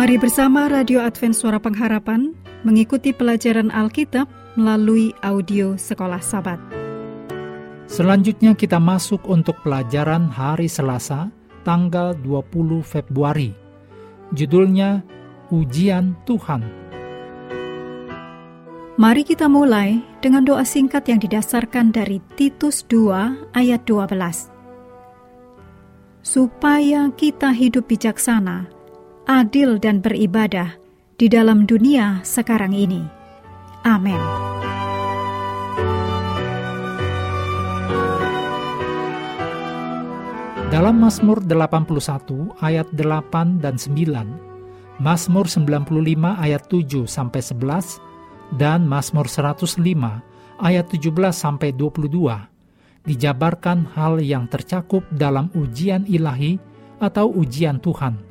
Mari bersama Radio Advent Suara Pengharapan mengikuti pelajaran Alkitab melalui audio Sekolah Sabat. Selanjutnya kita masuk untuk pelajaran hari Selasa, tanggal 20 Februari. Judulnya Ujian Tuhan. Mari kita mulai dengan doa singkat yang didasarkan dari Titus 2 ayat 12. Supaya kita hidup bijaksana, adil dan beribadah di dalam dunia sekarang ini. Amin. Dalam Mazmur 81 ayat 8 dan 9, Mazmur 95 ayat 7 sampai 11, dan Mazmur 105 ayat 17 sampai 22 dijabarkan hal yang tercakup dalam ujian ilahi atau ujian Tuhan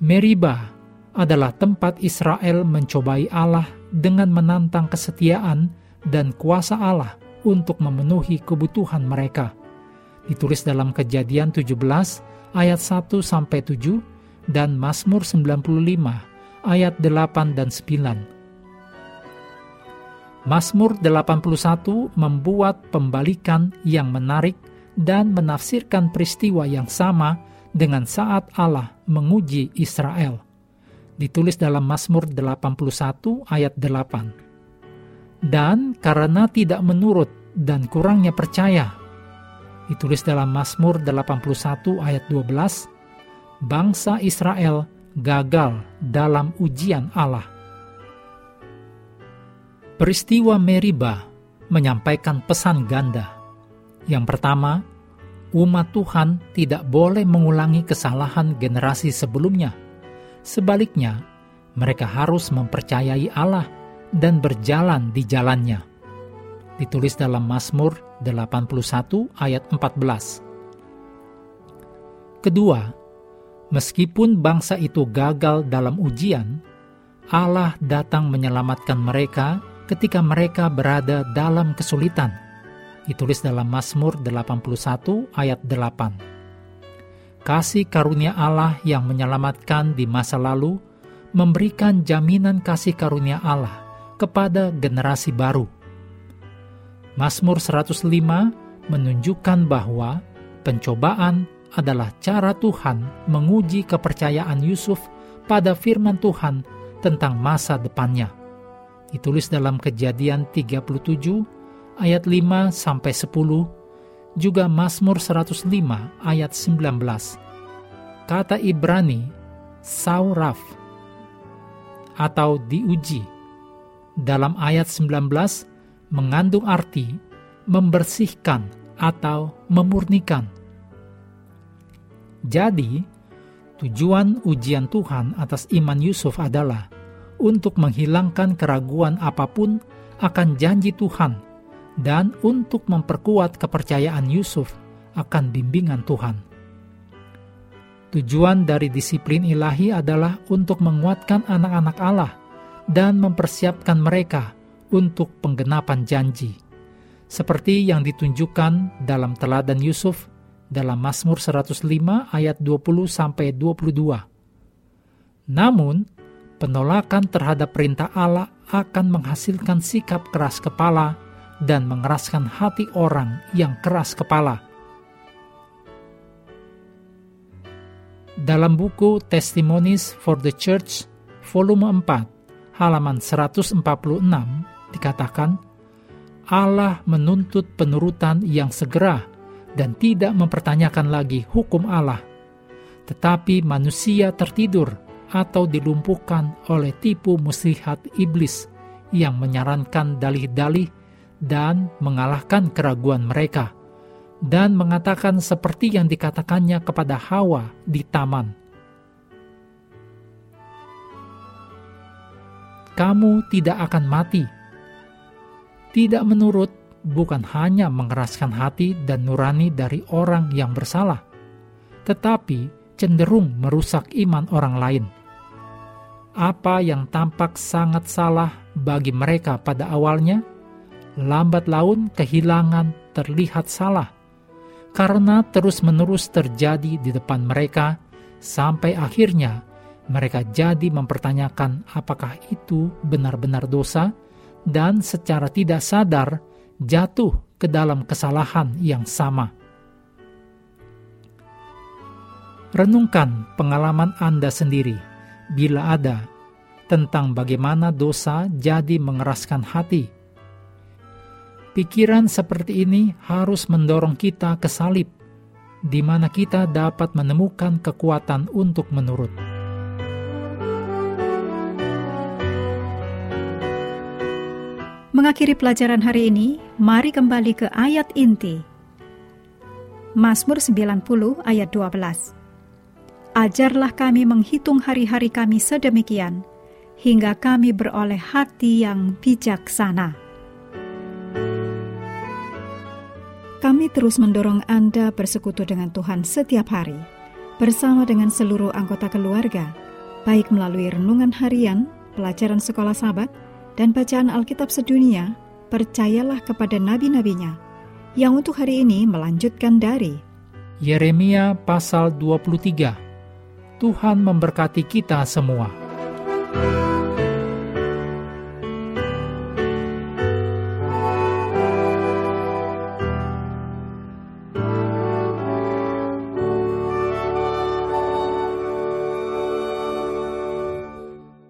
Meriba adalah tempat Israel mencobai Allah dengan menantang kesetiaan dan kuasa Allah untuk memenuhi kebutuhan mereka. Ditulis dalam Kejadian 17 ayat 1 sampai 7 dan Mazmur 95 ayat 8 dan 9. Mazmur 81 membuat pembalikan yang menarik dan menafsirkan peristiwa yang sama dengan saat Allah menguji Israel. Ditulis dalam Mazmur 81 ayat 8. Dan karena tidak menurut dan kurangnya percaya, ditulis dalam Mazmur 81 ayat 12, bangsa Israel gagal dalam ujian Allah. Peristiwa Meriba menyampaikan pesan ganda. Yang pertama, umat Tuhan tidak boleh mengulangi kesalahan generasi sebelumnya. Sebaliknya, mereka harus mempercayai Allah dan berjalan di jalannya. Ditulis dalam Mazmur 81 ayat 14. Kedua, meskipun bangsa itu gagal dalam ujian, Allah datang menyelamatkan mereka ketika mereka berada dalam kesulitan ditulis dalam Mazmur 81 ayat 8. Kasih karunia Allah yang menyelamatkan di masa lalu memberikan jaminan kasih karunia Allah kepada generasi baru. Mazmur 105 menunjukkan bahwa pencobaan adalah cara Tuhan menguji kepercayaan Yusuf pada firman Tuhan tentang masa depannya. Ditulis dalam Kejadian 37 ayat 5 sampai 10, juga Mazmur 105 ayat 19. Kata Ibrani sauraf atau diuji dalam ayat 19 mengandung arti membersihkan atau memurnikan. Jadi, tujuan ujian Tuhan atas iman Yusuf adalah untuk menghilangkan keraguan apa pun akan janji Tuhan dan untuk memperkuat kepercayaan Yusuf akan bimbingan Tuhan. Tujuan dari disiplin ilahi adalah untuk menguatkan anak-anak Allah dan mempersiapkan mereka untuk penggenapan janji. Seperti yang ditunjukkan dalam teladan Yusuf dalam Mazmur 105 ayat 20 sampai 22. Namun, penolakan terhadap perintah Allah akan menghasilkan sikap keras kepala dan mengeraskan hati orang yang keras kepala. Dalam buku Testimonies for the Church, volume 4, halaman 146, dikatakan, Allah menuntut penurutan yang segera dan tidak mempertanyakan lagi hukum Allah. Tetapi manusia tertidur atau dilumpuhkan oleh tipu muslihat iblis yang menyarankan dalih-dalih dan mengalahkan keraguan mereka, dan mengatakan seperti yang dikatakannya kepada Hawa di taman. Kamu tidak akan mati. Tidak menurut bukan hanya mengeraskan hati dan nurani dari orang yang bersalah, tetapi cenderung merusak iman orang lain. Apa yang tampak sangat salah bagi mereka pada awalnya, lambat laun kehilangan terlihat salah karena terus-menerus terjadi di depan mereka sampai akhirnya mereka jadi mempertanyakan apakah itu benar-benar dosa dan secara tidak sadar jatuh ke dalam kesalahan yang sama. Renungkan pengalaman Anda sendiri, bila ada, tentang bagaimana dosa jadi mengeraskan hati. Pikiran seperti ini harus mendorong kita ke salib, di mana kita dapat menemukan kekuatan untuk menurut. Mengakhiri pelajaran hari ini, mari kembali ke ayat inti. Mazmur 90 ayat 12. Ajarlah kami menghitung hari-hari kami sedemikian, hingga kami beroleh hati yang bijaksana. Kami terus mendorong Anda bersekutu dengan Tuhan setiap hari, bersama dengan seluruh anggota keluarga, baik melalui renungan harian, pelajaran sekolah sahabat, dan bacaan Alkitab sedunia, percayalah kepada nabi-nabinya, yang untuk hari ini melanjutkan dari Yeremia pasal 23. Tuhan memberkati kita semua.